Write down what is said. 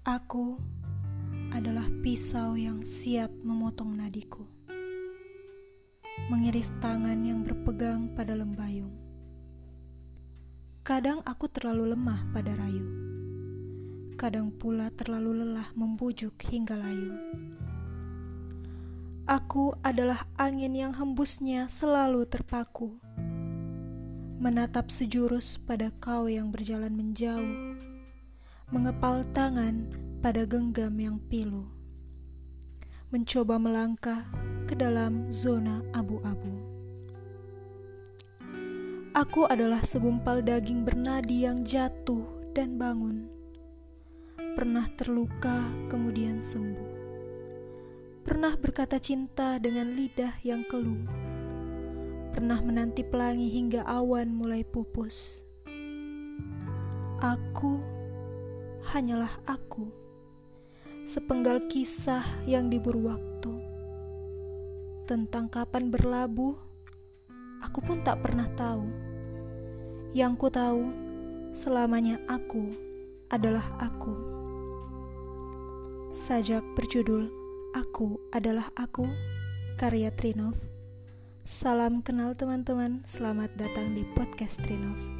Aku adalah pisau yang siap memotong nadiku, mengiris tangan yang berpegang pada lembayung. Kadang aku terlalu lemah pada rayu, kadang pula terlalu lelah membujuk hingga layu. Aku adalah angin yang hembusnya selalu terpaku, menatap sejurus pada kau yang berjalan menjauh mengepal tangan pada genggam yang pilu, mencoba melangkah ke dalam zona abu-abu. Aku adalah segumpal daging bernadi yang jatuh dan bangun, pernah terluka kemudian sembuh, pernah berkata cinta dengan lidah yang keluh, pernah menanti pelangi hingga awan mulai pupus. Aku hanyalah aku, sepenggal kisah yang diburu waktu. Tentang kapan berlabuh, aku pun tak pernah tahu. Yang ku tahu, selamanya aku adalah aku. Sajak berjudul Aku adalah Aku, karya Trinov. Salam kenal teman-teman, selamat datang di podcast Trinov.